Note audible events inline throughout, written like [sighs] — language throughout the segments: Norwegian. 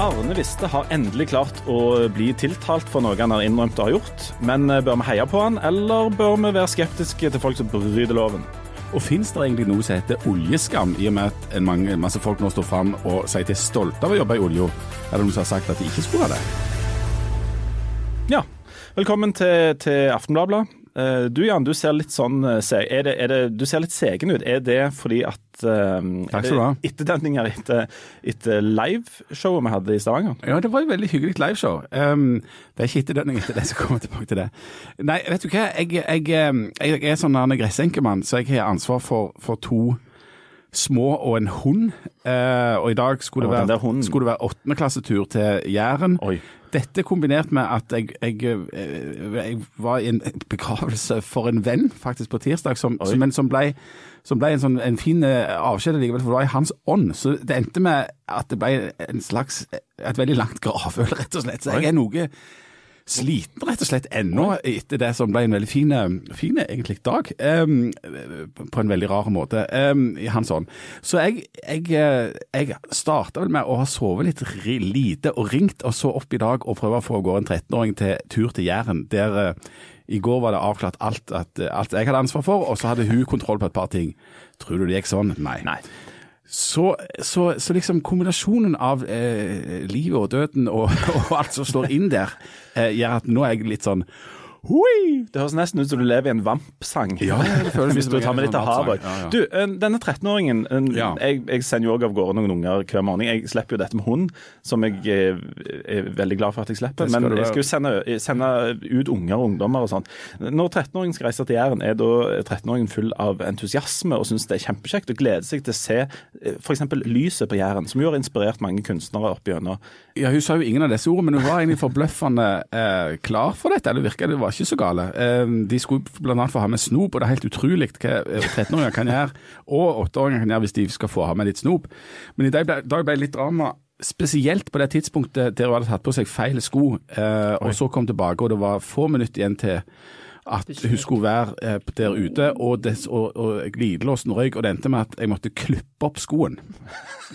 Arne Viste har endelig klart å bli tiltalt for noe han har innrømt å ha gjort. Men eh, bør vi heie på han, eller bør vi være skeptiske til folk som bryter loven? Og Fins det egentlig noe som heter oljeskam, i og med at en mange, masse folk nå står fram og sier de er stolte av å jobbe i olja? Er det noen som har sagt at de ikke skulle ha det? Ja. Velkommen til, til Aftenbladet. Uh, du Jan, du ser litt sånn uh, er det, er det, Du ser litt segen ut. Er det fordi at Takk skal du ha. Etterdenninger etter, etter liveshowet vi hadde i Stavanger? Ja, det var et veldig hyggelig liveshow. Um, det er ikke etterdønning etter det, så kommer tilbake til det. Nei, vet du hva. Jeg, jeg, jeg, jeg er sånn en gressenkemann, så jeg har ansvar for, for to små og en hund. og i dag skulle det, være, skulle det være åttendeklassetur til Jæren. Oi. Dette kombinert med at jeg, jeg, eh, jeg, var i en begravelse for en venn faktisk på tirsdag, som, som, men som ble, som ble en, sånn, en fin eh, avskjed likevel, for det var i hans ånd. Så det endte med at det ble en slags, et veldig langt gravøl, rett og slett. Så jeg er noe sliten rett og slett ennå etter det som ble en veldig fin, fin egentlig dag. Um, på en veldig rar måte um, i hans ånd. Så jeg, jeg, jeg starta vel med å ha sovet litt lite og ringt, og så opp i dag og prøve å få av gårde en 13-åring til tur til Jæren. der i går var det avklart alt, at, alt jeg hadde ansvar for, og så hadde hun kontroll på et par ting. Tror du det gikk sånn? Nei. Nei. Så, så, så, liksom kombinasjonen av eh, livet og døden og, [laughs] og, alt som slår inn der, eh, gjør at nå er jeg litt sånn Hui! Det høres nesten ut som du lever i en Vamp-sang. Ja, [laughs] Hvis du tar med litt av havet. Ja, ja. Du, denne 13-åringen ja. jeg, jeg, sender jo òg av gårde noen unger hver morgen. Jeg slipper jo dette med hund, som jeg er, eh, er veldig glad for at jeg slipper. Men jeg skal jo sende, sende, ut unger og ungdommer og sånt. Når 13-åringen skal reise til Jæren, er da 13-åringen full av entusiasme og syns det er kjempekjekt og gleder seg til å se eh, f.eks. lyset på Jæren, som jo har inspirert mange kunstnere opp gjennom. Ja, hun sa jo ingen av disse ordene, men hun var egentlig forbløffende eh, klar for dette. eller virka det var ikke så gale. Ehm, de skulle bl.a. få ha med snop, og det er helt utrolig hva 13-åringer eh, kan gjøre, og 8-åringer kan gjøre hvis de skal få ha med litt snop. Men i dag ble det litt drama. Spesielt på det tidspunktet der hun hadde tatt på seg feil sko, eh, og så kom tilbake, og det var få minutter igjen til at hun skulle være eh, der ute, og, des, og, og glidelåsen røyk, og det endte med at jeg måtte klippe opp skoen.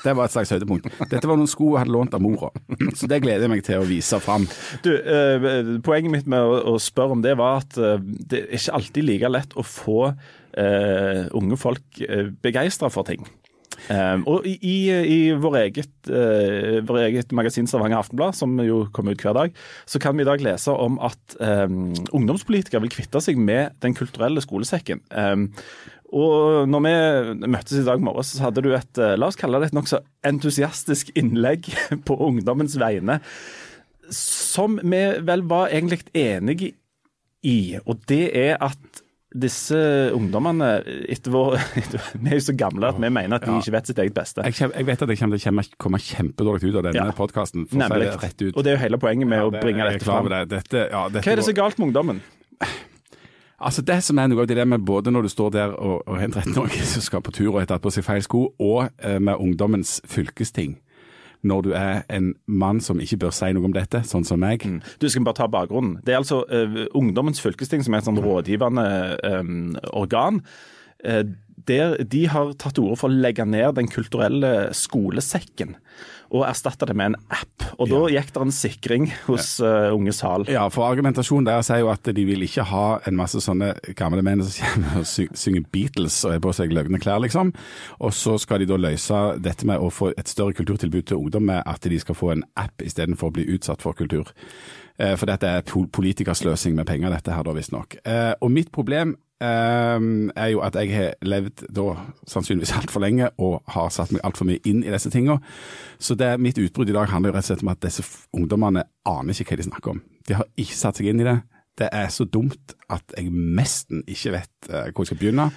Det var et slags høydepunkt. Dette var noen sko jeg hadde lånt av mora, så det gleder jeg meg til å vise fram. Du, eh, Poenget mitt med å, å, spørre om det var at eh, det er ikke alltid like lett å få eh, unge folk eh, begeistra for ting. Um, og i, i vår, eget, uh, vår eget magasin Stavanger Aftenblad, som jo kommer ut hver dag, så kan vi i dag lese om at um, ungdomspolitikere vil kvitte seg med Den kulturelle skolesekken. Um, og når vi møttes i dag morges, så hadde du et uh, la oss kalle det et nokså entusiastisk innlegg [laughs] på ungdommens vegne, som vi vel var egentlig enige i. Og det er at disse ungdommene etter vår, [laughs] Vi er jo så gamle at vi mener at de ja. ikke vet sitt eget beste. Jeg, jeg vet at jeg kommer til å komme kjempedårlig ut av denne ja. podkasten. Nemlig. Og det er jo hele poenget med ja, det, å bringe dette fram. Det. Dette, ja, dette Hva er det så galt med ungdommen? [sighs] Altså Det som er noe av med både når du står der og, og en 13-åring som skal på tur og har tatt på seg feil sko, og eh, med ungdommens fylkesting når du er en mann som ikke bør si noe om dette, sånn som meg. Mm. Du skal bare ta bakgrunnen. Det er altså uh, Ungdommens fylkesting, som er et sånn rådgivende um, organ. Uh, der de har tatt til orde for å legge ned Den kulturelle skolesekken og erstatte det med en app. Og Da gikk det en sikring hos uh, Unge Sal. Ja, for argumentasjonen der sier jo at de vil ikke ha en masse sånne gamle menn som kommer og synger Beatles og er på seg løgne klær, liksom. Og så skal de da løse dette med å få et større kulturtilbud til ungdom med at de skal få en app istedenfor å bli utsatt for kultur. Eh, for dette er politikersløsing med penger, dette her da, visstnok. Eh, og mitt problem er jo at jeg har levd da sannsynligvis altfor lenge og har satt meg altfor mye inn i disse tingene. Så det, mitt utbrudd i dag handler jo rett og slett om at disse ungdommene aner ikke hva de snakker om. De har ikke satt seg inn i det. Det er så dumt at jeg nesten ikke vet uh, hvor jeg skal begynne.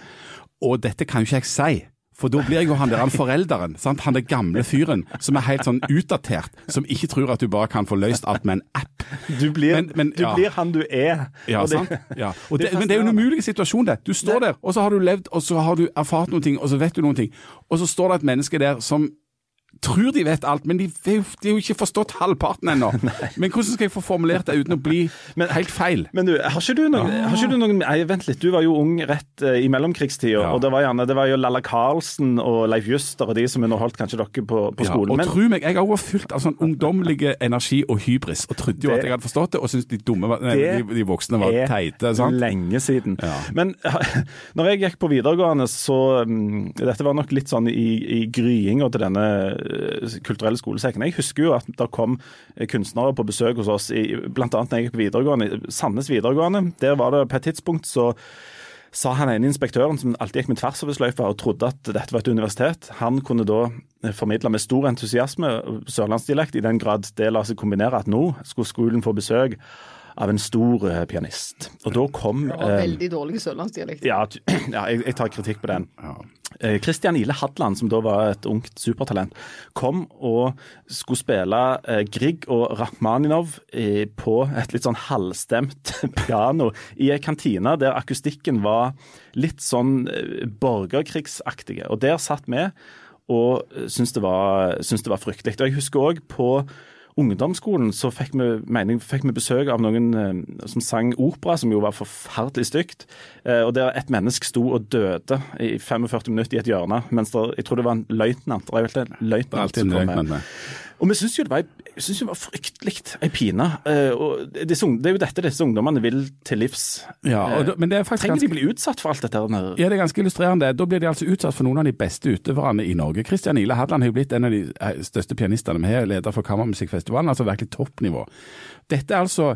Og dette kan jo ikke jeg si. For da blir jo han der han forelderen, sant? han der gamle fyren som er helt sånn utdatert, som ikke tror at du bare kan få løst alt med en app. Du blir, men, men, ja. du blir han du er. Ja, det, sant? Ja. [laughs] Det, men det er jo en umulig situasjon, det. Du står der, og så har du levd, og så har du erfart noen ting, og så vet du noen ting. Og så står det et menneske der som tror de vet alt, men de jo, de har jo ikke forstått halvparten ennå. [laughs] Men hvordan skal jeg få formulert det uten å bli Men- helt feil? Men du, har ikke du noen, har ikke du noen nei, Vent litt, du var jo ung rett uh, i mellomkrigstida, Ja. og det var gjerne det var jo Lalla Karlsen og Leif Juster og de som underholdt kanskje dere på, på Ja, skolen. og men, tro meg, jeg har vært fylt av sånn ungdommelig energi og hybris, og trodde jo Det- at jeg hadde forstått det, og syntes de, dumme, var- nei, de, de voksne var teite. teite. sant? lenge siden. Ja. Men [laughs] når jeg gikk på videregående, så um, Dette var nok litt sånn i, i gryinga til denne kulturelle skolesekken. Jeg husker jo at det kom eh, kunstnere på besøk hos oss, bl.a. når jeg gikk på videregående. Sandnes videregående. Der var det på et tidspunkt så sa han ene inspektøren, som alltid gikk med tversoversløyfa og trodde at dette var et universitet, han kunne da eh, formidle med stor entusiasme sørlandsdialekt, i den grad det lar seg kombinere at nå skulle skolen få besøk av en stor eh, pianist. Og da kom Og eh, veldig dårlig sørlandsdialekt. ja, [clears throat] ja jeg, jeg tar kritikk på den. Ja. Eh, Christian Ile Hadland, som da var et ungt supertalent, kom og skulle spille Grieg og Rachmaninov på et litt sånn halvstemt [laughs] piano i ei kantine der akustikken var litt sånn borgerkrigsaktig. Og der satt vi og syntes det var, syntes det var fryktelig. Og jeg husker òg på ungdomsskolen så fikk vi, mening, fikk vi besøk av noen eh, som sang opera, som jo var forferdelig stygt. Eh, og der et menneske sto og døde i 45 minutter i et hjørne, mens der, jeg tror det var en løytnant. Det er jo alltid en løytnant som kom med. Og vi syns jo det var, synes det var fryktelig ei pine. Eh, og det er jo dette disse ungdommene vil til livs. Ja, da, men det er faktisk Trenger de bli utsatt for alt dette? Denne? Ja, det er ganske illustrerende. Da blir de altså utsatt for noen av de beste utøverne i Norge. Christian Ile Hadland har jo blitt en av de eh, største pianistene. Vi har, leder for Kammermusikkfestivalen, altså virkelig toppnivå. Dette er altså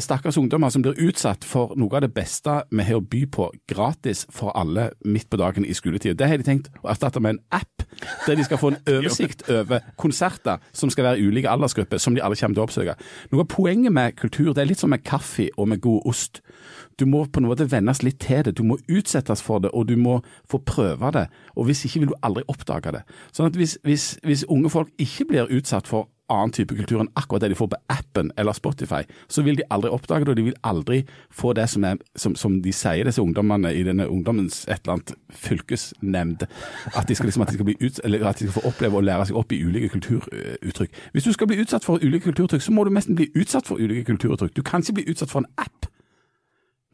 stakkars ungdommer som blir utsatt for noe av det beste vi har å by på gratis for alle midt på dagen i skoletid. Det har de tenkt å erstatte med en app, der de skal få en [laughs] [laughs] oversikt over konserter som skal være i ulike aldersgrupper, som de alle kommer til å oppsøke. Noe av poenget med kultur, det er litt som med kaffe og med god ost. Du må på en måte vennes litt til det, du må utsettes for det, og du må få prøve det. Og hvis ikke vil du aldri oppdage det. Sånn at hvis, hvis, hvis unge folk ikke blir utsatt for annen type kultur enn akkurat det de får på appen eller Spotify, så vil de aldri oppdage det, og de vil aldri få det som, er, som, som de sier, disse ungdommene i denne ungdommens et eller annet fylkesnemnd, at de skal, liksom, at de skal, bli ut, eller at de skal få oppleve å lære seg opp i ulike kulturuttrykk. Hvis du skal bli utsatt for ulike kulturuttrykk, så må du nesten bli utsatt for ulike kulturuttrykk. Du kan ikke bli utsatt for en app.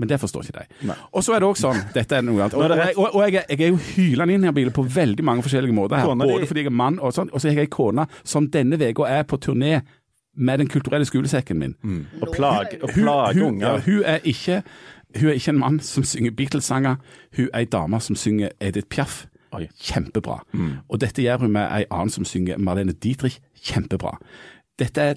Men det forstår ikke de. Og så er det også sånn, dette er noe annet, og, og, og, og jeg, er- jeg er jo hylende inhabil på veldig mange forskjellige måter her. Både fordi jeg er mann og sånn, og så har jeg ei kone som denne uka er på turné med Den kulturelle skolesekken min. Og plage, og plage hun, unger. ja, hun, er ikke, hun er ikke en mann som synger Beatles-sanger, hun er ei dame som synger Edith Piaf. Oi. Kjempebra. Og dette gjør hun med ei annen som synger Marlene Dietrich. Kjempebra. Dette er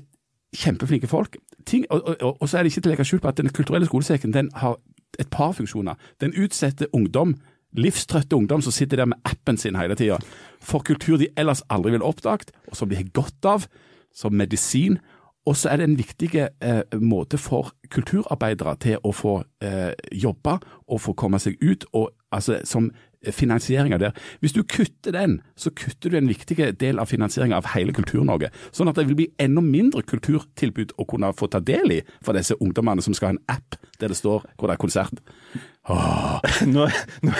kjempeflinke folk. Ting, og, og, og, og så er det ikke til å legge skjul på at Den kulturelle skolesekken den har et par funksjoner. Den utsetter ungdom, livstrøtte ungdom som sitter der med appen sin hele tida, for kultur de ellers aldri ville oppdaget, og som de har godt av, som medisin. Og så er det en viktig eh, måte for kulturarbeidere til å få eh, jobbe og få komme seg ut, og altså som finansiering der. Hvis du kutter den, så kutter du en viktig del av finansieringa av hele Kultur-Norge. Sånn at det vil bli enda mindre kulturtilbud å kunne få ta del i for disse ungdommene som skal ha en app der det står hvor det er konsert. [laughs] Nå, nå,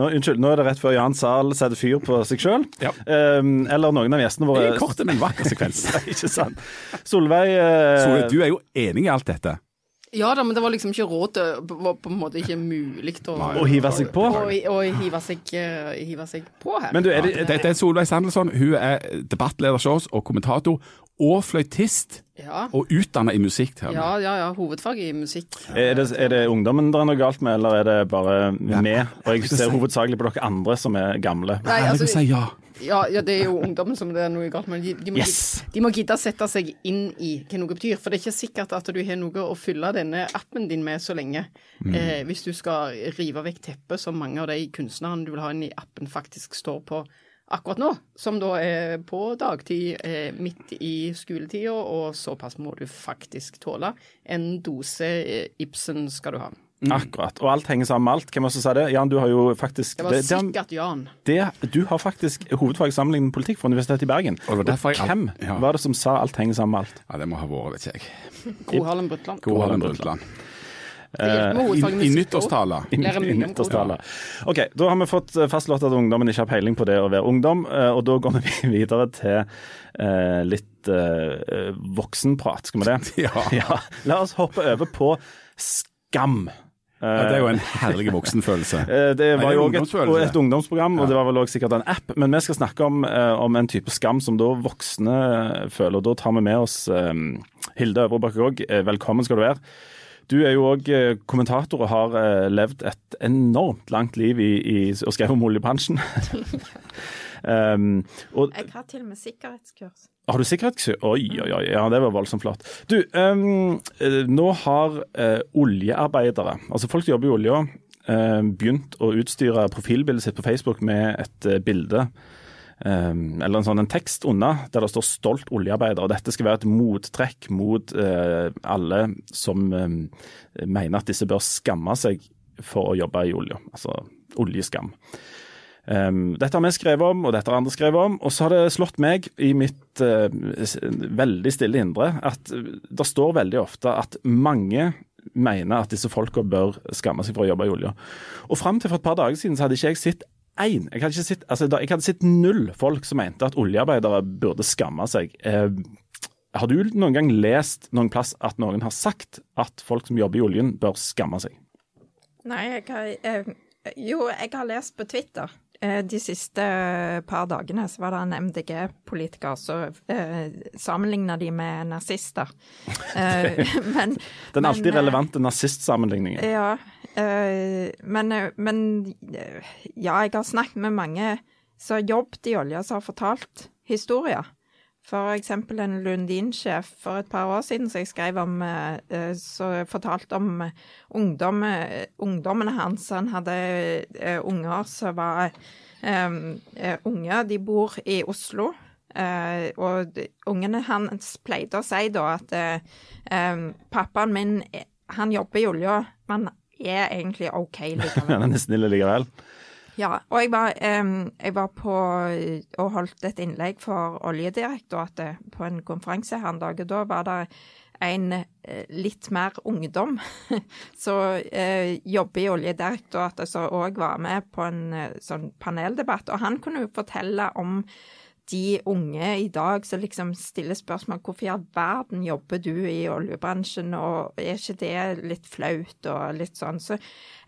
nå, unnskyld, nå er det rett før Jan Zahl setter fyr på seg sjøl. Ja. eller noen av gjestene våre. Det er en kort, men vakker sekvens. [laughs] Ikke sant. Solveig uh... Solveig, du er jo enig i alt dette. Ja da, men det var liksom ikke råd til Det var på en måte ikke mulig å Å hive seg på? Å, å hive, seg, uh, hive seg på her. Men du, er det, Dette er Solveig Sandelsson. Hun er debattleder hos oss og kommentator. Og fløytist. ja. Og utdanna i musikk. Her. ja, ja, ja. Hovedfag i musikk. er, det, er det ungdommen det er noe galt med, eller er det bare Ja. meg? Og jeg ser hovedsakelig på dere andre som er gamle. Nei, Jeg altså, vil si ja. Ja, ja, det er jo ungdommen som det er noe galt med. De, de, må, Yes! de må gidde å sette seg inn i hva noe betyr. For det er ikke sikkert at du har noe å fylle denne appen din med så lenge. Eh, hvis du skal rive vekk teppet, som mange av de kunstnerne du vil ha inn i appen, faktisk står på akkurat nå. Som da er på dagtid eh, midt i skoletida, og såpass må du faktisk tåle. En dose eh, Ibsen skal du ha. Akkurat. Og alt henger sammen med alt. Hvem som sa det? Jan, du har jo faktisk Det var det, sikkert Jan. det, Du har faktisk hovedfag sammenlignet politikk fra Universitetet i Bergen. Og al- hvem ja. var det som sa alt henger sammen med alt? ja. Det må ha vært, vet ikke jeg. Gro Harlem Brundtland. Gro Harlem Brundtland. Med I, nyttårstaler i nyttårstaler. Nyttårstale. OK, da har vi fått eh, fastslått at ungdommen ikke har peiling på det å være ungdom, eh, og da går vi [laughs] videre til eh, litt eh, voksenprat, skal vi det? [laughs] Ja. ja. La oss hoppe over på skam. Ja, det er jo en herlig voksenfølelse. [laughs] Eh, Det var jo et, et ungdomsprogram, og det var vel også sikkert en app. Men vi skal snakke om, eh, om en type skam som da voksne føler. og Da tar vi med oss eh, Hilde Øvrebakke òg. Velkommen skal du være. Du er jo òg kommentator og har eh, levd et enormt langt liv i, i, og skrevet om oljebransjen. [laughs] [laughs] um, og Jeg har til og med sikkerhetskurs. Har du sikkerhetskurs? Oi, oi, oi. Ja, det var voldsomt flott. Du, ehm, eh, nå har uh, oljearbeidere, altså folk som jobber i olja, uh, begynt å utstyre profilbildet sitt på Facebook med et uh, bilde. Um, eller en sånn en tekst unna der det står 'stolt oljearbeider'. og Dette skal være et mottrekk mot alle som eh, mener at disse bør skamme seg for å jobbe i olja. Altså oljeskam. Um, dette har vi skrevet om, og dette har andre skrevet om. Og så har det slått meg i mitt uh, veldig stille indre at uh, det står veldig ofte at mange mener at disse folka bør skamme seg for å jobbe i olja. Og fram til for et par dager siden så hadde ikke jeg sett én. Jeg hadde, sett, altså, jeg hadde sett null folk som mente at oljearbeidere burde skamme seg. Eh, har du noen gang lest noen plass at noen har sagt at folk som jobber i oljen, bør skamme seg? Nei, jeg har eh, Jo, jeg har lest på Twitter. Eh, de siste par dagene så var det en MDG-politiker som eh, sammenligna de med nazister. [laughs] Eh, [laughs] men Den alltid men, relevante nazistsammenligningen. Ja, eh, men, eh, men eh, ja, jeg har snakket med mange som har jobbet i olja, som har fortalt historier. For eksempel en Lundin-sjef for et par år siden som jeg skrev om, eh, eh, så fortalte om eh, ungdom, ungdommene hans. Han hadde unger som var eh, unge. De bor i Oslo. Uh, og ungene hans pleide å si da at eh, pappaen min han jobber i olja, men er egentlig OK likevel. [laughs] Han er snill likevel. Ja, og jeg var, um, jeg var på og holdt et innlegg for Oljedirektoratet på en konferanse her en dag, og da var det en eh, litt mer ungdom [laughs] som uh, jobber i Oljedirektoratet, som òg var med på en eh, sånn paneldebatt. Og han kunne jo fortelle om de unge i dag som liksom stiller spørsmål hvorfor i all verden jobber du i oljebransjen, og er ikke det litt flaut og litt sånn. Så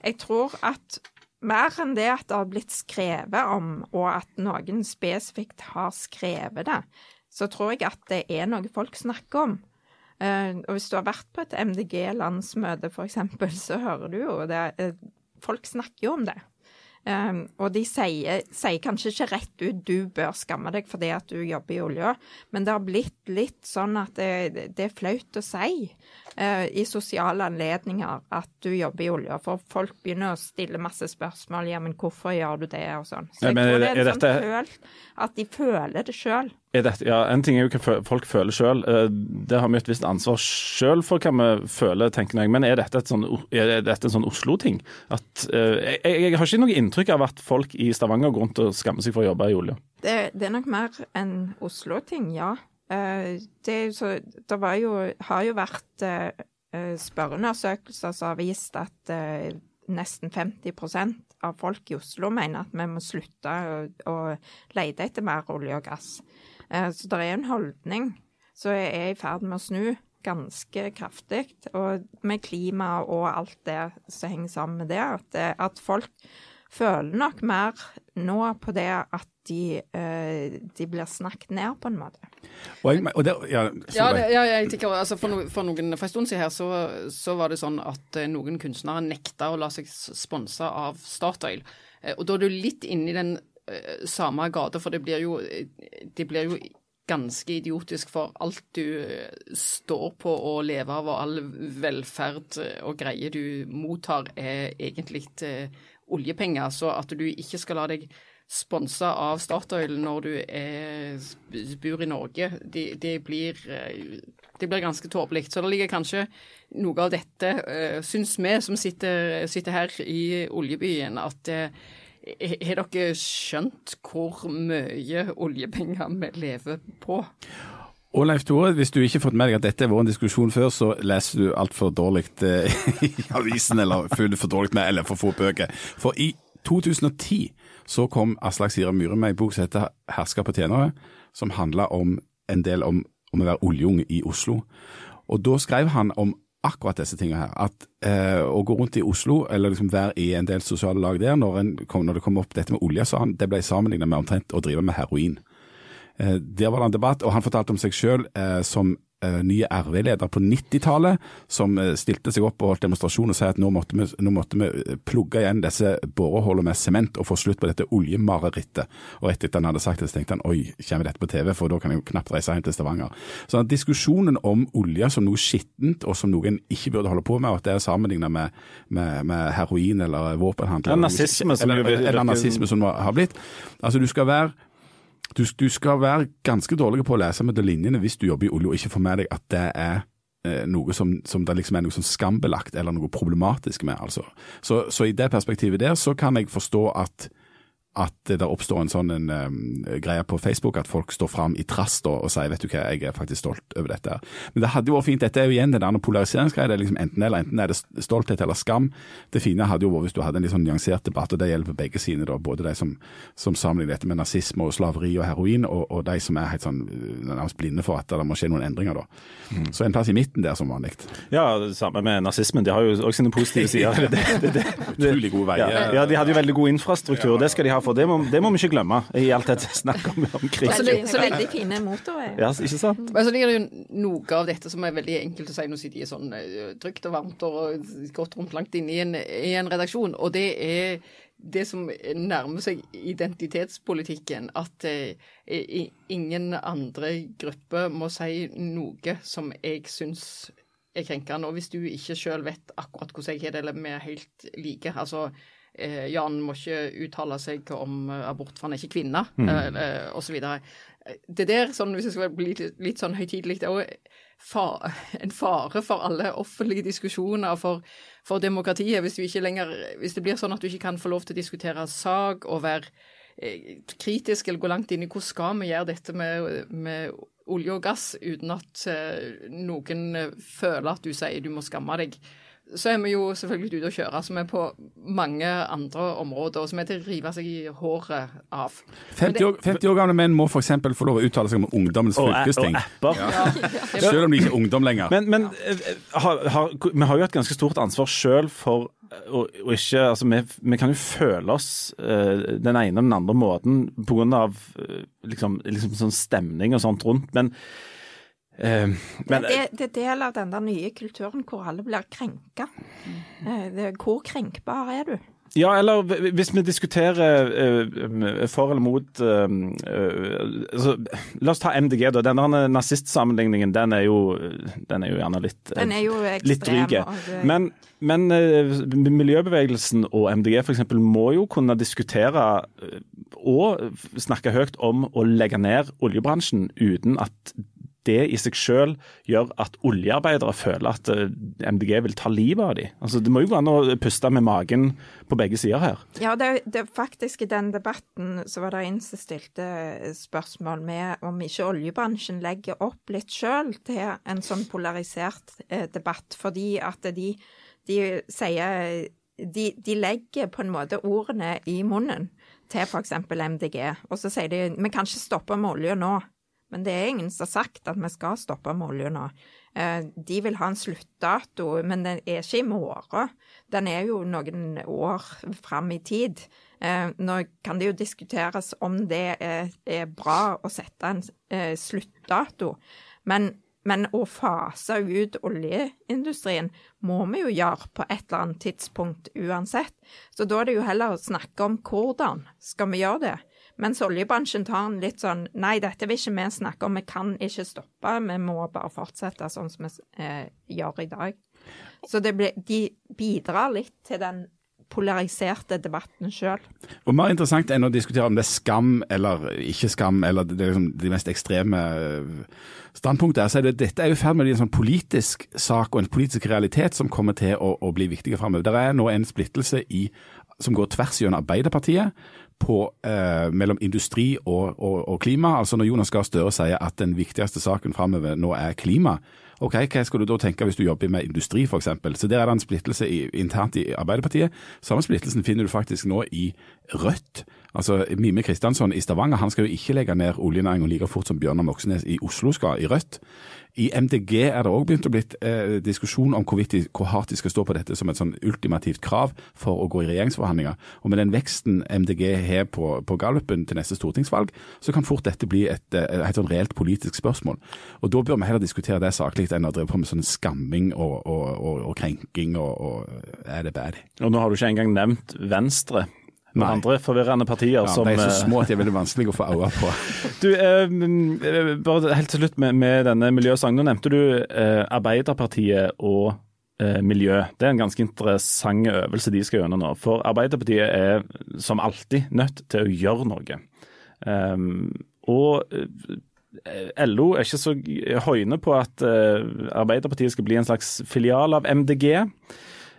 jeg tror at mer enn det at det har blitt skrevet om, og at noen spesifikt har skrevet det, så tror jeg at det er noe folk snakker om. Eh, og hvis du har vært på et MDG-landsmøte f.eks., så hører du jo det. eh, folk snakker jo om det. Um, og de sier, sier kanskje ikke rett ut 'du bør skamme deg fordi at du jobber i olja', men det har blitt litt sånn at det, det er flaut å si uh, i sosiale anledninger at du jobber i olja, for folk begynner å stille masse spørsmål 'ja, men hvorfor gjør du det?' og sånn. Så Ja, jeg men tror det er, er, er sånn dette- føl, at de føler det sjøl. Dette, ja, En ting er jo hva folk føler sjøl. Det har vi et visst ansvar sjøl for hva vi føler, tenker jeg. Men er dette, et sånn, er dette en sånn Oslo-ting? Eh, jeg, jeg har ikke noe inntrykk av at folk i Stavanger går rundt og skammer seg for å jobbe i olje. Det, det er nok mer en Oslo-ting, ja. Eh, det, så, det jo, har jo vært eh, eh, spørreundersøkelser som har vist at eh, nesten 50% av folk i Oslo mener at vi må slutte å, å lete etter mer olje og gass. Eh, så det er en holdning som er i ferd med å snu ganske kraftig. Og med klima og alt det som henger sammen med det, at, eh, at folk føler nok mer nå på det at de, eh, de blir snakket ned, på en måte. Og jeg, og det, ja, Ja, det, ja, jeg tenker, altså for, no, for, noen, for en stund siden her så, så var det sånn at noen kunstnere nekta å la seg sponse av Statoil. Og da er du litt inne i den samme gata, for det blir jo, eh, det blir jo ganske idiotisk for alt du eh, står på å leve av, og all velferd eh, og greier du mottar, er egentlig eh, oljepenger. Så at du ikke skal la deg sponse av Statoil når du er, bor i Norge, det, de blir, de det blir ganske tåpelig. Så det ligger kanskje noe av dette, syns vi som sitter, sitter her i oljebyen, at eh, har dere skjønt hvor mye oljepenger vi lever på? Og Leif Tore, hvis du ikke har fått med deg at dette har vært en diskusjon før, så leser du altfor dårlig eh, [laughs] i avisen, eller følger for dårlig med, eller for få bøker. For i 2010 så kom Aslak Sira Myhre med en bok som heter 'Hersker på tjenere', som handla om en del om, om å være oljeunge i Oslo. Og da skrev han om akkurat disse tingene her. At eh, å gå rundt i Oslo, eller liksom være i en del sosiale lag der, når, en, når det kom opp dette med olje, sa han det ble sammenlignet med omtrent å drive med heroin. Eh, der var det en debatt, og han fortalte om seg sjøl eh, som nye RV-leder på 90-tallet, som stilte seg opp og holdt demonstrasjon og sa at nå måtte, vi, nå måtte vi plugge igjen disse borehullene med sement og få slutt på dette oljemarerittet. Og etter at han hadde sagt det, så tenkte han oi, kommer dette på TV, for da kan jeg jo knapt reise hjem til Stavanger. Så diskusjonen om olje som noe skittent og som noen ikke burde holde på med, og at det er sammenlignet med, med, med, heroin eller våpenhandel ja, nazisme, eller, eller, eller, nazisme som har blitt. Altså du skal være du, du, skal være ganske dårlig på å lese mellom linjene hvis du jobber i olje og ikke får med deg at det er eh, noe som, som, det liksom er noe sånn skambelagt eller noe problematisk med. altså. Så, så i det perspektivet der så kan jeg forstå at at det oppstår en sånn en, um, greie på Facebook at folk står fram i trass og sier vet du hva, jeg er faktisk stolt over dette. Men det hadde jo vært fint. Dette er jo igjen det der polariseringsgreia. Det er liksom enten eller. Enten er det stolthet eller skam. Det fine hadde jo vært hvis du hadde en litt sånn nyansert debatt, og det gjelder på begge sider. da, Både de som, som sammenligner dette med nazisme og slaveri og heroin, og, og, de som er helt sånn nærmest blinde for at det må skje noen endringer. da. Mm. Så en plass i midten der som vanlig. Ja, det samme med nazismen. De har jo også sine positive sider. [laughs] Utrolig gode veier. Ja, ja, de hadde jo veldig god infrastruktur. Det skal de ha for. Det må, det må vi ikke glemme i alt dette snakket om, om krig. Så, så veldig fine motorveier. Ja, ikke sant? Men så ligger det jo noe av dette som er veldig enkelt å si. Nå de de sånn eh, trygt og varmt og godt rundt langt inne i en, i en redaksjon. Og det er det som nærmer seg identitetspolitikken, at eh, ingen andre grupper må si noe som jeg syns er krenkende. Og hvis du ikke sjøl vet akkurat hvordan jeg har det, eller vi er helt like altså eh, Jan må ikke uttale seg om eh, abort, for han er ikke kvinne, mm. eh, eh osv. Det der, sånn, hvis jeg skal bli litt, litt sånn høytidelig, det er òg en fare for alle offentlige diskusjoner, for, for demokratiet. Hvis, lenger, hvis, det blir sånn at du ikke kan få lov til å diskutere sak og være eh, kritisk eller gå langt inn i hvordan skal vi gjøre dette med, med olje og gass uten at noen føler at du sier du må skamme deg så er vi jo selvfølgelig ute å kjøre, som er på mange andre områder, og som er til å rive seg i håret av. 50 år, 50 år gamle menn må f.eks. få lov å uttale seg om ungdommens fylkesting. Og ja. [laughs] Selv om de ikke er ungdom lenger. Men, men eh, har, har, vi har jo et ganske stort ansvar sjøl for å ikke Altså, vi, vi, kan jo føle oss uh, den ene og den andre måten pga. Uh, liksom, liksom sånn stemning og sånt rundt. men Eh, men, det, det, er del av den der nye kulturen hvor alle blir krenka. Eh, hvor krenkbar er du? Ja, eller hvis vi diskuterer uh, for eller mot altså, La oss ta MDG, da. Den nazistsammenligningen den er jo den er jo gjerne litt Den er jo ekstrem. Litt Men, men miljøbevegelsen og MDG f.eks. må jo kunne diskutere og snakke høyt om å legge ned oljebransjen uten at det i seg selv gjør at oljearbeidere føler at eh, MDG vil ta livet av dem. Altså, det må jo gå an å puste med magen på begge sider her. Ja, det, det faktisk i den debatten så var det en som stilte spørsmål med om ikke oljebransjen legger opp litt sjøl til en sånn polarisert eh, debatt, fordi at de, de sier de, de, legger på en måte ordene i munnen til f.eks. MDG, og så sier de vi kan ikke stoppe med olje nå. Men det er ingen som har sagt at vi skal stoppe med olje nå. Eh, de vil ha en sluttdato, men den er ikke i morgen. Den er jo noen år fram i tid. Eh, nå kan det jo diskuteres om det er bra å sette en eh, sluttdato, men, men å fase ut oljeindustrien må vi jo gjøre på et eller annet tidspunkt uansett. Så da er det jo heller å snakke om hvordan skal vi gjøre det. Mens oljebransjen tar en litt sånn Nei, dette vil ikke vi snakke om, vi kan ikke stoppe, vi må bare fortsette sånn som vi eh, gjør i dag. Så ble, de bidrar litt til den polariserte debatten sjøl. Og Mer interessant enn å diskutere om det er skam eller ikke skam, eller det liksom de mest ekstreme standpunktene, standpunkter, så er det, dette er i ferd med å bli en sånn politisk sak og en politisk realitet som kommer til å, å bli viktigere framover. Det er nå en splittelse i, som går tvers gjennom Arbeiderpartiet på, eh, mellom industri og, og, og, klima. Altså Når Jonas Gahr Støre sier at den viktigste saken framover nå er klima, ok, hva skal du da tenke hvis du jobber med industri f.eks.? Så der er det en splittelse i, internt i Arbeiderpartiet. Samme splittelsen finner du faktisk nå i Rødt. Altså, Mime Kristiansson i Stavanger han skal jo ikke legge ned oljenæringen like fort som Bjørnar Moxnes i Oslo skal, i Rødt. I MDG er det òg begynt å bli eh, diskusjon om de, hvor hardt de skal stå på dette som et sånn ultimativt krav for å gå i regjeringsforhandlinger. Og Med den veksten MDG har på, på gallupen til neste stortingsvalg, så kan fort dette bli eh, et, et sånn reelt politisk spørsmål. Og Da bør vi heller diskutere det saklig enn å drive på med sånn skamming og, og, og, og krenking og, og er det bad. Og Nå har du ikke engang nevnt Venstre med andre forvirrende partier ja, som De er så eh, små at de er veldig vanskelig å få øye på. [laughs] du, eh, eh, bare helt til slutt med, med denne miljøsangen. Nå nevnte du eh, Arbeiderpartiet og eh, miljø. Det er en ganske interessant øvelse de skal gjøre nå. For Arbeiderpartiet er som alltid nødt til å gjøre noe. Um, og LO er ikke så høyne på at Arbeiderpartiet skal bli en slags filial av MDG.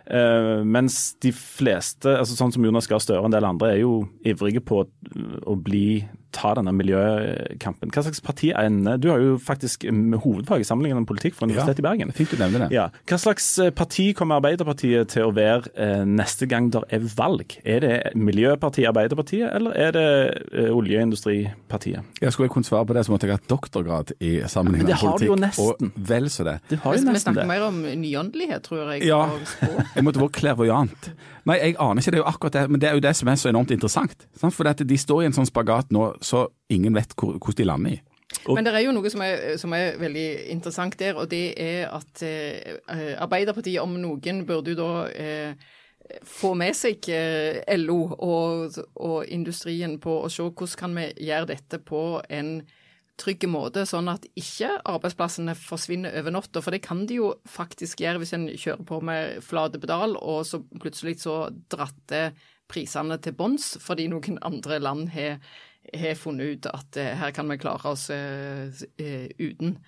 Uh, mens de fleste, altså sånn som Jonas Gahr Støre og en del andre, er jo ivrige på å bli ta denne miljøkampen. Hva slags parti er en Du har jo faktisk hovedfag i sammenlignet med politikk fra Universitetet ja, i Bergen. Fint du nevner det. Ja. Hva slags eh, parti kommer Arbeiderpartiet til å være eh, neste gang der er valg? Er det Miljøpartiet Arbeiderpartiet, eller er det eh, Oljeindustripartiet? Jeg skulle jeg kunne svare på det, så måtte jeg hatt doktorgrad i sammenlignet med politikk. Det har du jo nesten. Og vel så det. det har jo nesten vi snakker det. mer om nyåndelighet, tror jeg. Ja, [laughs] jeg måtte vært klervoajant. Nei, jeg aner ikke, det er jo akkurat det. Men det er jo det som er så enormt interessant. Sant? For de står i en sånn spagat nå så ingen vet hvor, hvordan de lander i. Og Men det er jo noe som er, som er, veldig interessant der, og det er at eh, Arbeiderpartiet om noen burde jo da eh, få med seg eh, LO og, og, industrien på å se hvordan kan vi gjøre dette på en trygg måte, sånn at ikke arbeidsplassene forsvinner over natta. For det kan de jo faktisk gjøre hvis en kjører på med flate pedal, og så plutselig så dratter prisene til bunns fordi noen andre land har har funnet ut at eh, her kan vi klare oss eh, eh, uten.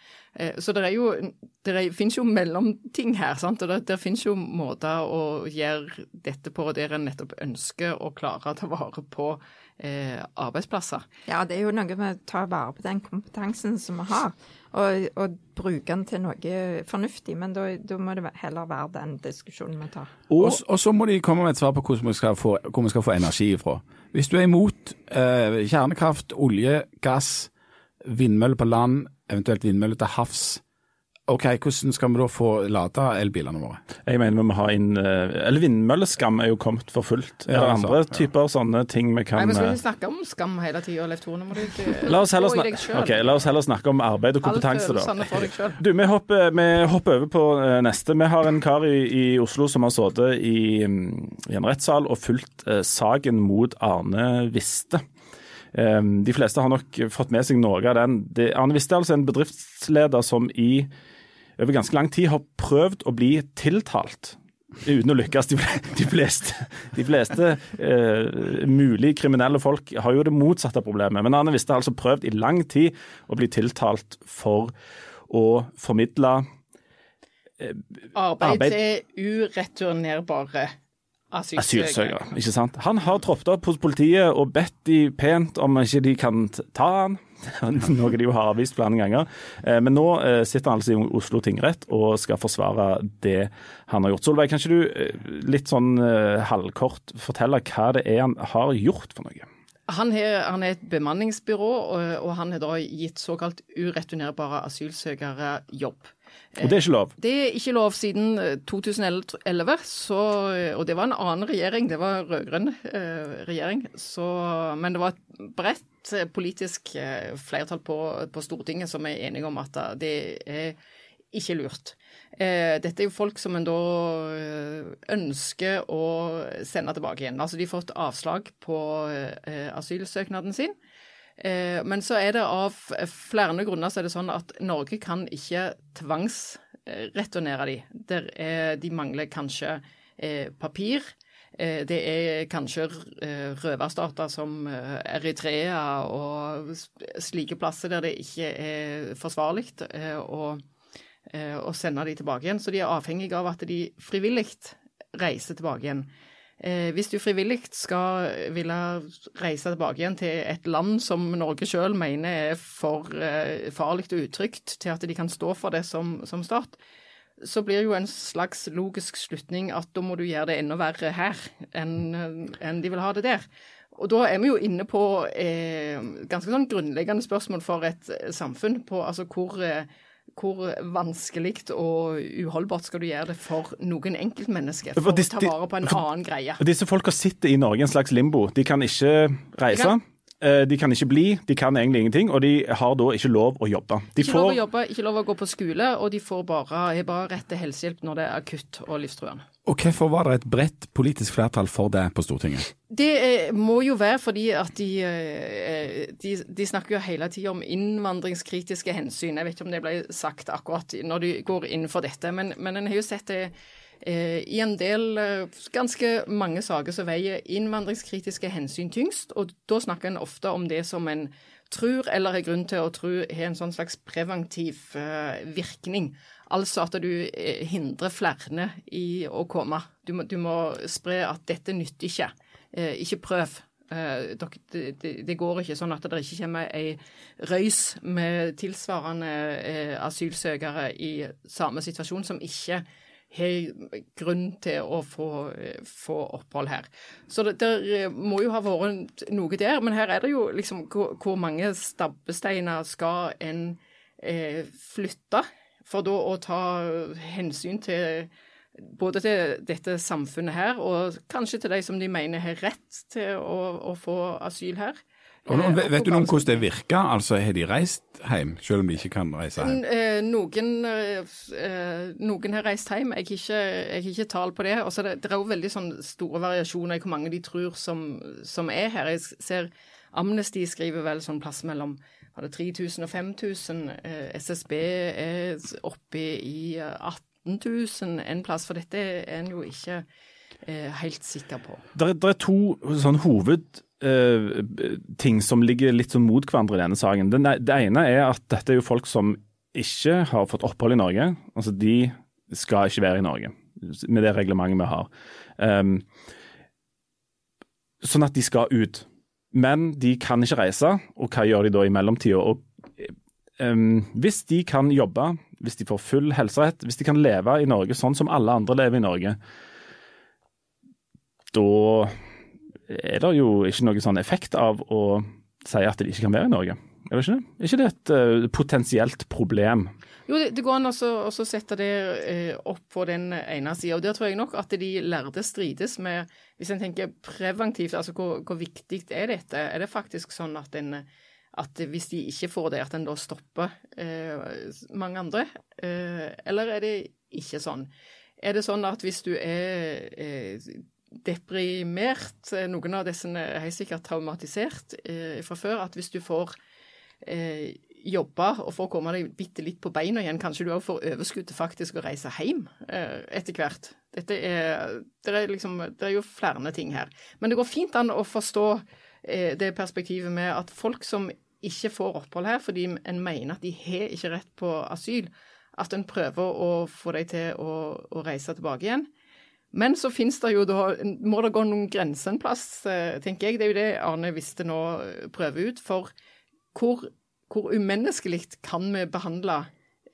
Så det finnes jo mellomting her. sant? Og det finnes jo måter å gjøre dette på der en nettopp ønsker å klare å ta vare på eh, arbeidsplasser. Ja, det er jo noe med å ta vare på den kompetansen som vi har, og, og bruke den til noe fornuftig. Men da, da, må det heller være den diskusjonen vi tar. Og, og, så må de komme med et svar på hvordan vi skal få, hvor vi skal få energi ifra. Hvis du er imot eh, kjernekraft, olje, gass, vindmøller på land, eventuelt vindmøller til havs, Ok, Hvordan skal vi da få lada elbilene våre? Jeg mener vi må ha inn eh, Eller vindmølleskam er jo kommet for fullt. Ja, er det andre ja. typer sånne ting vi kan Nei, Vi skal ikke eh, snakke om skam hele tida, Leif Tone. Må du ikke [laughs] la oss, heller snakke, okay, la oss heller snakke om arbeid og kompetanse, da. Du, vi hopper, vi hopper, over på eh, neste. Vi har en kar i, i Oslo som har sittet i, mm, i, en rettssal og fulgt eh, saken mot Arne Viste. Um, de fleste har nok fått med seg noe av den. Det, Arne Viste er altså en bedriftsleder som i over ganske lang tid har prøvd å bli tiltalt uten å lykkes. De, de fleste, de fleste eh, mulig kriminelle folk har jo det motsatte problemet. Men Arne Viste har altså prøvd i lang tid å bli tiltalt for å formidle eh, arbeid, arbeid til ureturnerbare asylsøkere. Ikke sant? Han har troppet opp hos politiet og bedt de pent om ikke de kan ta han. [laughs] Noe de jo har avvist flere ganger. Eh, men nå eh, sitter han altså i Oslo tingrett og skal forsvare det han har gjort. Solveig, kan ikke du eh, litt sånn halvkort fortelle hva det er han har gjort for noe? Han er, han et bemanningsbyrå, og han har da gitt såkalt ureturnerbare asylsøkere jobb. Og det er ikke lov? Det er ikke lov siden 2011, eh, så, og det var en annen regjering. Det var rød-grønn eh, regjering. Så, men det var et bredt eh, politisk eh, flertall på, på, Stortinget som er enige om at det er ikke lurt. Eh, dette er jo folk som en da ønsker å sende tilbake igjen. Altså de har fått avslag på eh, asylsøknaden sin. Eh, men så er det av flere grunner så er det sånn at Norge kan ikke tvangsreturnere de. Der er, de mangler kanskje eh, papir. Eh, det er kanskje røverstater som Eritrea og slike plasser der det ikke er forsvarlig å, å sende de tilbake igjen. Så de er avhengige av at de frivillig reiser tilbake igjen. Eh, hvis du frivillig skal ville reise tilbake igjen til et land som Norge sjøl mener er for eh, farlig og utrygt til at de kan stå for det som, som stat, så blir jo en slags logisk slutning at da må du gjøre det enda verre her enn enn de vil ha det der. Og da er vi jo inne på eh, ganske sånn grunnleggende spørsmål for et samfunn. På altså hvor, eh, hvor vanskelig og uholdbart skal du gjøre det for noen enkeltmennesker for, For disse, å ta vare på en annen greie. Disse folka sitter i Norge i en slags limbo. De kan ikke reise. kan- eh, De kan ikke bli, de kan egentlig ingenting, og de har da ikke lov å jobbe. De Ikke lov å jobbe, ikke lov å gå på skole, og de får bare, bare rett til helsehjelp når det er akutt og livstruende. Og hvorfor var det et bredt politisk flertall for det på Stortinget? Det eh, må jo være fordi at de, eh, de, de snakker jo hele tida om innvandringskritiske hensyn. Jeg vet ikke om det ble sagt akkurat når de går inn for dette, men, men en har jo sett det eh, i en del ganske mange saker så veier innvandringskritiske hensyn tyngst, og da snakker en ofte om det som en tror eller har grunn til å tro har en sånn slags preventiv virkning. Altså at du eh, hindrer flere i å komme. Du må, du må spre at dette nytter ikke. Eh, ikke prøv. Eh, det, går ikke sånn at det ikke kommer ei røys med tilsvarende asylsøkere i samme situasjon som ikke har grunn til å få, få opphold her. Så det det, må jo ha vært noe der. Men her er det jo liksom hvor, hvor mange stabbesteiner skal en eh, flytte for da å ta hensyn til både til dette samfunnet her, og kanskje til de som de mener har rett til å, å få asyl her. Og, nå- Eh, vet, vet du noe om hvordan det virker? Altså, Har de reist hjem, selv om de ikke kan reise hjem? Eh, Noen, eh, noen har reist hjem. Jeg har ikke, jeg ikke tall på det. Også det, det er jo veldig sånn store variasjoner i hvor mange de tror som, som er her. Jeg ser Amnesty skriver vel sånn plass mellom 3000 og 5000. Eh, SSB er oppe i eh, 18 000 en plass, for dette er en jo ikke eh, helt sikker på. Det er, er to sånn hoved eh, ting som ligger litt sånn mot hverandre i denne saken. Det ene er at dette er jo folk som ikke har fått opphold i Norge. Altså De skal ikke være i Norge med det reglementet vi har. Um, sånn at de skal ut. Men de kan ikke reise, og hva gjør de da i mellomtida? Um, hvis de kan jobbe, hvis de får full helserett, hvis de kan leve i Norge sånn som alle andre lever i Norge, da er det jo ikke noe sånn effekt av å si at de ikke kan være i Norge. Er ikke det? Er ikke det et uh, potensielt problem? Jo, det, det går an å sette det uh, opp på den ene sida. Der tror jeg nok at de lærde strides med Hvis en tenker preventivt, altså hvor, hvor viktig er dette? Er det faktisk sånn at en at hvis de ikke får det, at en da stopper uh, mange andre? Eller er det ikke sånn? Er det sånn at hvis du er deprimert, noen av disse er helt sikkert traumatisert fra før, at hvis du får eh, jobbe og får komme deg bitte litt på beina igjen, kanskje du òg får overskudd til faktisk å reise hjem eh, etter hvert. Dette er, det, er liksom, det er jo flere ting her. Men det går fint an å forstå eh, det perspektivet med at folk som ikke får opphold her fordi en mener at de har ikke rett på asyl, at en prøver å få dem til å, å reise tilbake igjen. Men så finnes det jo da, må det gå noen grenser en plass, eh, tenker jeg. Det er jo det Arne Viste nå eh, prøver ut. For hvor, hvor umenneskelig kan vi behandle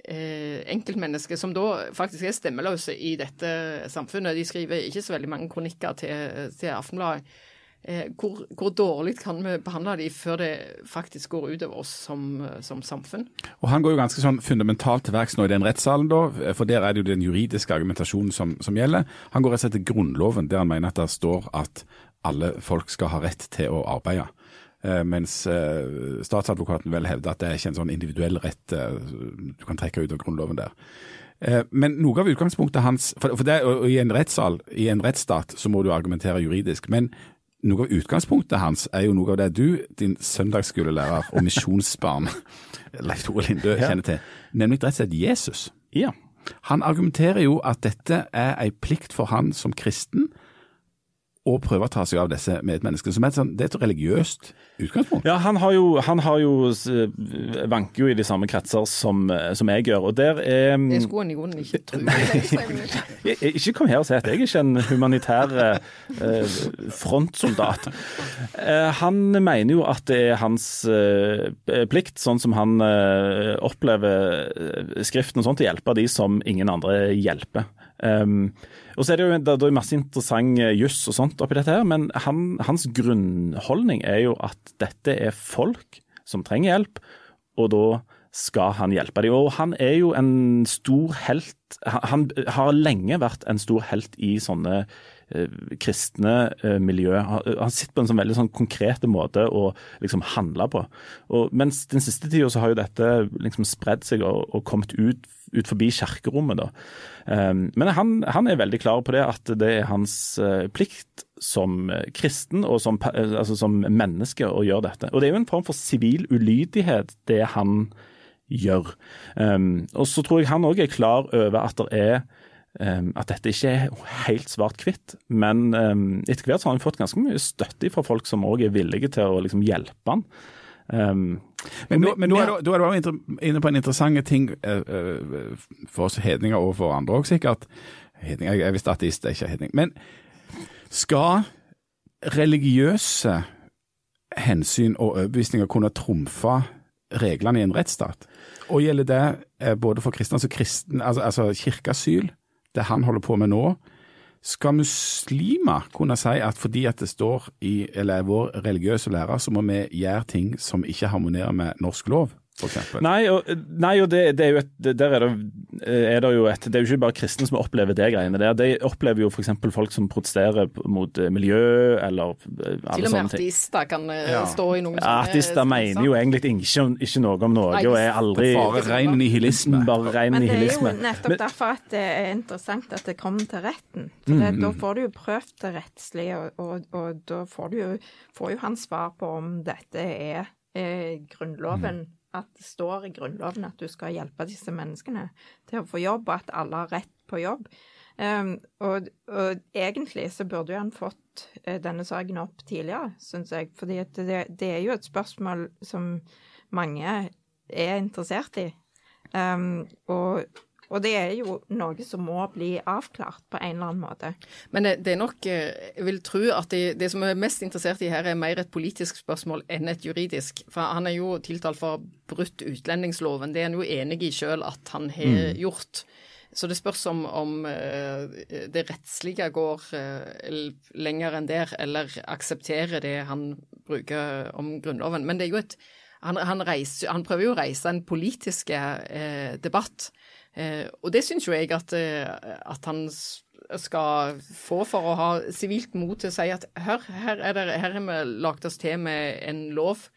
eh, enkeltmennesker som da faktisk er stemmeløse i dette samfunnet? De skriver ikke så veldig mange kronikker til, til Aftenbladet. Eh, hvor, hvor dårlig kan vi behandle de før det faktisk går ut over oss som, som samfunn? Og Han går jo ganske sånn fundamentalt til verks nå i den rettssalen, da, for der er det jo den juridiske argumentasjonen som, som gjelder. Han går rett og slett til Grunnloven, der han mener at det står at alle folk skal ha rett til å arbeide. Eh, mens eh, statsadvokaten vel hevder at det er ikke en sånn individuell rett eh, du kan trekke ut av Grunnloven der. Men noe av utgangspunktet hans For, det, I en rettssal, i en rettsstat, så må du argumentere juridisk. Men noe av utgangspunktet hans er jo noe av det du, din søndagsskolelærer og misjonsbarn [laughs] Leif Tore Lindø kjenner til, nemlig rett og slett Jesus. Ja. Han argumenterer jo at dette er en plikt for han som kristen og prøve å ta seg av disse medmenneskene. Som er et, sånn, det er et religiøst utgangspunkt. Ja, han har jo, han har jo vanker jo i de samme kretser som, som jeg gjør, og der er Det skulle han i grunnen ikke tro. [laughs] Jeg- jeg- Ikke kom her og si at jeg er ikke en humanitær eh, frontsoldat. Eh, han mener jo at det er hans eh, plikt, sånn som han eh, opplever eh, Skriften og sånt, å hjelpe de som ingen andre hjelper. Um, og så er det jo det, er masse interessant eh, juss og sånt oppi dette her, men han, hans grunnholdning er jo at dette er folk som trenger hjelp, og da skal han hjelpe dem. Og han er jo en stor helt Han har lenge vært en stor helt i sånne eh, kristne eh, miljø. Han sitter på en sånn veldig sånn konkret måte å liksom handle på. Og mens den siste tida så har jo dette liksom spredd seg og, og kommet ut, ut forbi kirkerommet. da. Um, men han, han er veldig klar på det, at det er hans eh, plikt som eh, kristen og som, eh, altså som menneske å gjøre dette. Og det er jo en form for sivil ulydighet, det han gjør. Um, og så tror jeg han òg er klar over at det er um, at dette ikke er helt svart-hvitt, men etter hvert så har han fått ganske mye støtte fra folk som òg er villige til å liksom, hjelpe han. Men, nå, men nå er du, er du inne på en interessant ting eh, eh, for oss hedninger og for andre òg, sikkert. Hedninger, jeg er visst ateist, jeg er ikke hedning. Men skal religiøse hensyn og overbevisninger kunne trumfe reglene i en rettsstat? Og gjelder det eh, både for kristne, altså, kristen, altså, altså kirkeasyl, det han holder på med nå? Skal muslimer kunne si at fordi at det står i eller er vår religiøse lære, så må vi gjøre ting som ikke harmonerer med norsk lov? Nei, og, nei, og det, det er jo et, der er det, er det jo et Det er jo ikke bare kristne som opplever det greiene der. De opplever jo f.eks. folk som protesterer mot eh, miljø, eller eh, Til og med artister kan eh, Ja. stå i noen Ja, Artister mener jo egentlig ikke, ikke noe om Norge Nei, og er aldri Bare ren nihilisme. Bare ren Men det er jo nettopp derfor at det er interessant at det kommer til retten. For det, Mm. Da får du jo prøvd det rettslige, og, og, og da får, du jo, får jo han svar på om dette er eh, Grunnloven At det står i Grunnloven at du skal hjelpe disse menneskene til å få jobb, og at alle har rett på jobb. Um, og, og egentlig så burde jo han fått eh, denne saken opp tidligere, syns jeg. fordi det, det er jo et spørsmål som mange er interessert i. Um, og, og det er jo noe som må bli avklart på en eller annen måte. Men det, det er nok eh, Jeg vil tro at det, det som er mest interessert i her, er mer et politisk spørsmål enn et juridisk. For han er jo tiltalt for brutt utlendingsloven. Det er han jo enig i sjøl at han har gjort. Så det spørs om, om eh, det rettslige går eh, lenger enn der, eller aksepterer det han bruker om Grunnloven. Men det er jo et han, han, reiser, han prøver jo å reise en politisk eh, debatt. Eh, og det syns jo jeg at, eh, at han skal få for å ha sivilt mot til å si at hør, her, er det, her har vi lagt oss til med en lov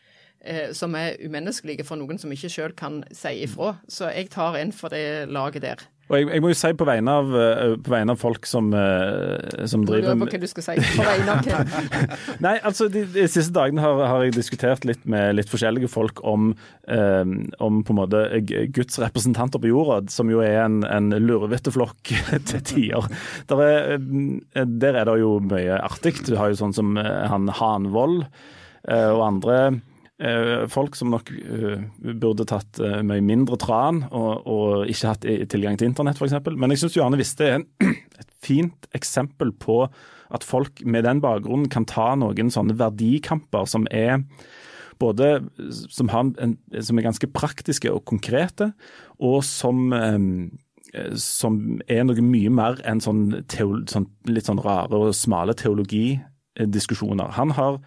eh, som er umenneskelige for noen som ikke sjøl kan si ifra. Så jeg tar en for det laget der. Og jeg, jeg må jo si på vegne av, eh, på vegne av folk som, eh, som driver lurer på hva du skal si. På vegne av hvem? [laughs] Nei, altså de, de siste dagene har, har jeg diskutert litt med litt forskjellige folk om, um, om på en måte Guds representanter på jorda, som jo er en, en lurvete-flokk [laughs] til tider. Der er, der er det jo mye artig. Du har jo sånn som han Hanvold og andre folk som nok eh, burde tatt eh, mye mindre tran og, og ikke hatt tilgang til internett, f.eks. Men jeg syns Johanne Viste er en, [clears throat] et fint eksempel på at folk med den bakgrunnen kan ta noen sånne verdikamper som er både som, en, som er ganske praktiske og konkrete, og som eh, som er noe mye mer enn sånn, sånn litt sånn rare og smale teologidiskusjoner. Han har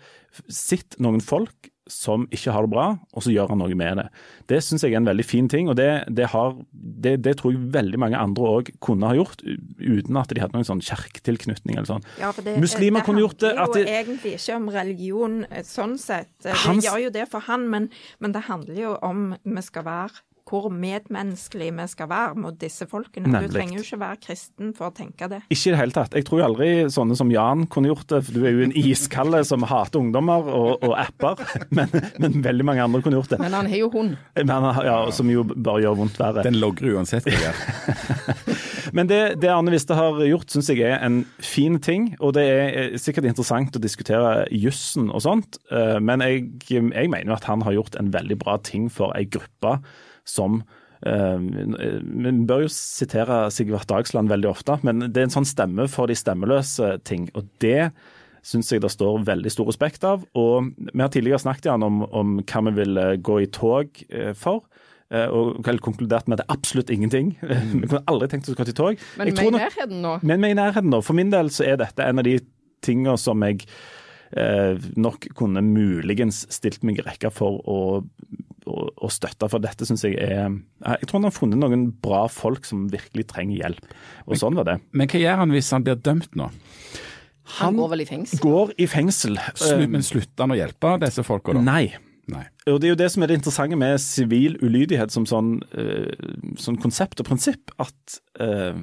sett noen folk som ikke har det bra, og så gjør han noe med det. Det syns jeg er en veldig fin ting, og det, det, har, det, det tror jeg veldig mange andre òg kunne ha gjort, uten at de hadde noen sånn kirketilknytning eller sånn. Ja, det, Muslimer kunne gjort det, handler jo egentlig ikke om religion eh, sånn sett. Det Hans- gjør jo det for han, men, men det handler jo om vi skal være hvor medmenneskelige vi skal være mot disse folkene. Nemlig. Du trenger jo ikke være kristen for å tenke det. Ikke i det hele tatt. Jeg tror aldri sånne som Jan kunne gjort det. for Du er jo en iskalle som hater ungdommer og, og apper, [laughs] men, men veldig mange andre kunne gjort det. Men han har jo hund. Men, ja, som jo bare gjør vondt verre. Den logrer uansett hva jeg gjør. Men det, det Arne Viste har gjort, syns jeg er en fin ting. Og det er sikkert interessant å diskutere jussen og sånt, eh, men jeg, jeg mener jo at han har gjort en veldig bra ting for ei gruppe som Uh, vi bør jo sitere Sigvart Dagsland veldig ofte, men det er en sånn stemme for de stemmeløse ting. Og det syns jeg det står veldig stor respekt av. Og vi har tidligere snakket igjen om, om hva vi vil gå i tog for. Uh, og konkludert med at det er absolutt ingenting. [laughs] vi kunne aldri tenkt oss å gå til tog. Men vi er i nærheten nå? Men vi er i nærheten nå. For min del så er dette en av de tingene som jeg nok kunne muligens stilt meg i rekka for å å, å støtte. For dette syns jeg er Jeg tror han har funnet noen bra folk som virkelig trenger hjelp. Og men, sånn var det. Men hva gjør han hvis han blir dømt nå? Han, han går vel i fengsel? Går i fengsel. Slu, men slutter han å hjelpe disse folka da? Nei. Nei. Og Det er jo det som er det interessante med sivil ulydighet som sånn, uh, sånn konsept og prinsipp. At uh,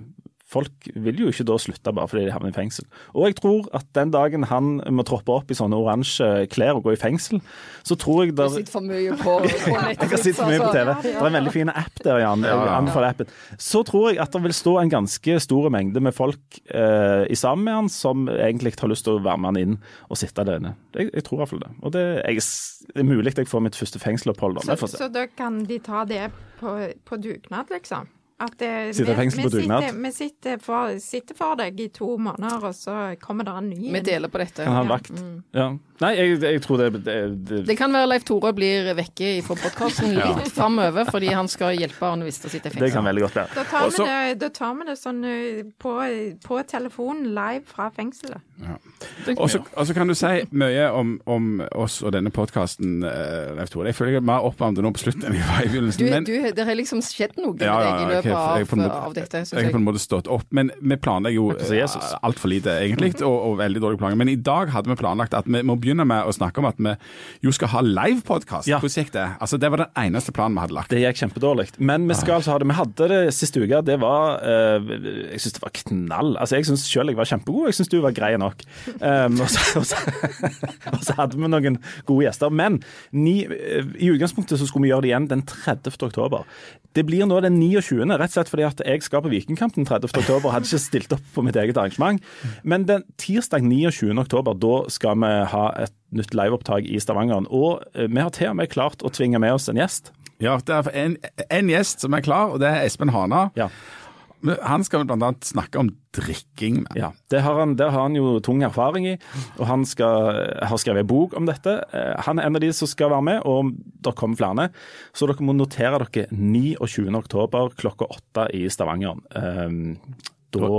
folk vil jo ikke da slutte bare fordi de havner i fengsel. Og jeg tror at den dagen han må troppe opp i sånne oransje klær og gå i fengsel, så tror jeg der... Du sitter for mye på, på [laughs] Netflix. jeg har sittet for mye på TV. Det er en veldig fin app der, Jan. Anbefaler appen. Så tror jeg at det vil stå en ganske stor mengde med folk eh, i sammen med han som egentlig har lyst til å være med han inn og sitte der inne. Jeg, jeg tror i hvert fall det. Og det, jeg, det er mulig jeg får mitt første fengselopphold. Så, så da kan de ta det på, på dugnad, liksom? At det, sitter i fengsel på dugnad? Vi sitter for, sitter for, deg i to måneder, og så kommer det en ny. Vi deler på dette. Kan ha vakt. Mm. Ja. Nei, jeg, jeg tror det, det, det Det kan være Leif Tore blir vekke fra podkasten litt ja. framover, fordi han skal hjelpe Arne Vista sitt effekt. Det kan veldig godt være. Da tar, Også, vi, det, da tar vi det sånn eh, på, på telefonen live fra fengselet. Ja. Og så kan du si mye om, om oss og denne podkasten, eh, Leif Tore. Jeg føler jeg er mer oppvarmet nå på slutten enn jeg var i begynnelsen. det har liksom skjedd noe med ja, deg i løpet okay, jeg, av, av, dette. Jeg har på en måte stått opp, men vi planlegger jo altfor lite, egentlig, og, og veldig dårlig planer. Men i dag hadde vi planlagt at vi må begynne med å snakke om at vi jo skal ha livepodkast. Ja. Hvordan gikk det? Altså, det var den eneste planen vi hadde lagt. Det gikk kjempedårlig. Men vi skal altså ha det. Vi hadde det siste uke. Det var uh, Jeg syns det var knall. Altså, jeg syns sjøl jeg var kjempegod. Jeg syns du var grei nok. Um, og, så, [laughs] og, så, og, så, hadde vi noen gode gjester. Men ni, i utgangspunktet så skulle vi gjøre det igjen den 30. oktober. Det blir nå den 29., rett og slett fordi at jeg skal på Vikingkamp den 30. oktober. Hadde ikke stilt opp på mitt eget arrangement. Men den tirsdag 29. oktober, da skal vi ha et nytt liveopptak i Stavanger. Og eh, vi har til og med klart å tvinge med oss en gjest. Ja, det er en, en gjest som er klar, og det er Espen Hana. Ja. Han skal bl.a. snakke om drikking. Ja, det har, han, det har, han, jo tung erfaring i, og han skal, har skrevet en bok om dette. Eh, han er en av de som skal være med, og det kommer flere. Så dere må notere dere 29.10 klokka åtte i Stavanger. Um, da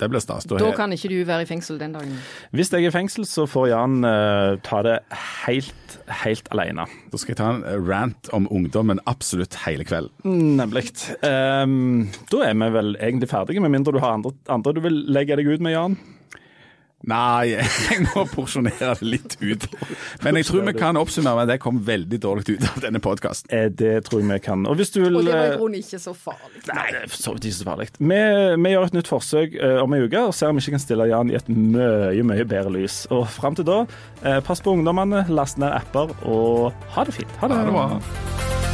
det blir stas. Da, da kan ikke du være i fengsel den dagen? Hvis jeg er i fengsel, så får Jan uh, ta det helt, helt alene. Da skal jeg ta en eh, rant om ungdommen absolutt hele kvelden. Nemlig. Um, da er vi vel egentlig ferdige, med mindre du har andre, andre du vil legge deg ut med, Jan? Nei, [laughs] jeg må porsjonere det litt ut. Men jeg tror vi kan oppsummere med at det kom veldig dårlig ut av denne podkasten. Eh, det tror jeg vi kan. Og hvis du vil Og det var i eh, grunnen ikke så farlig. Nei, det er så vidt ikke så farlig. Vi, vi, gjør et nytt forsøk uh, om en uke og ser om vi ikke kan stille Jan i et mye, mye bedre lys. Og fram til da, pass på ungdommene, last ned apper og ha det fint. Ha det. Ha det bra.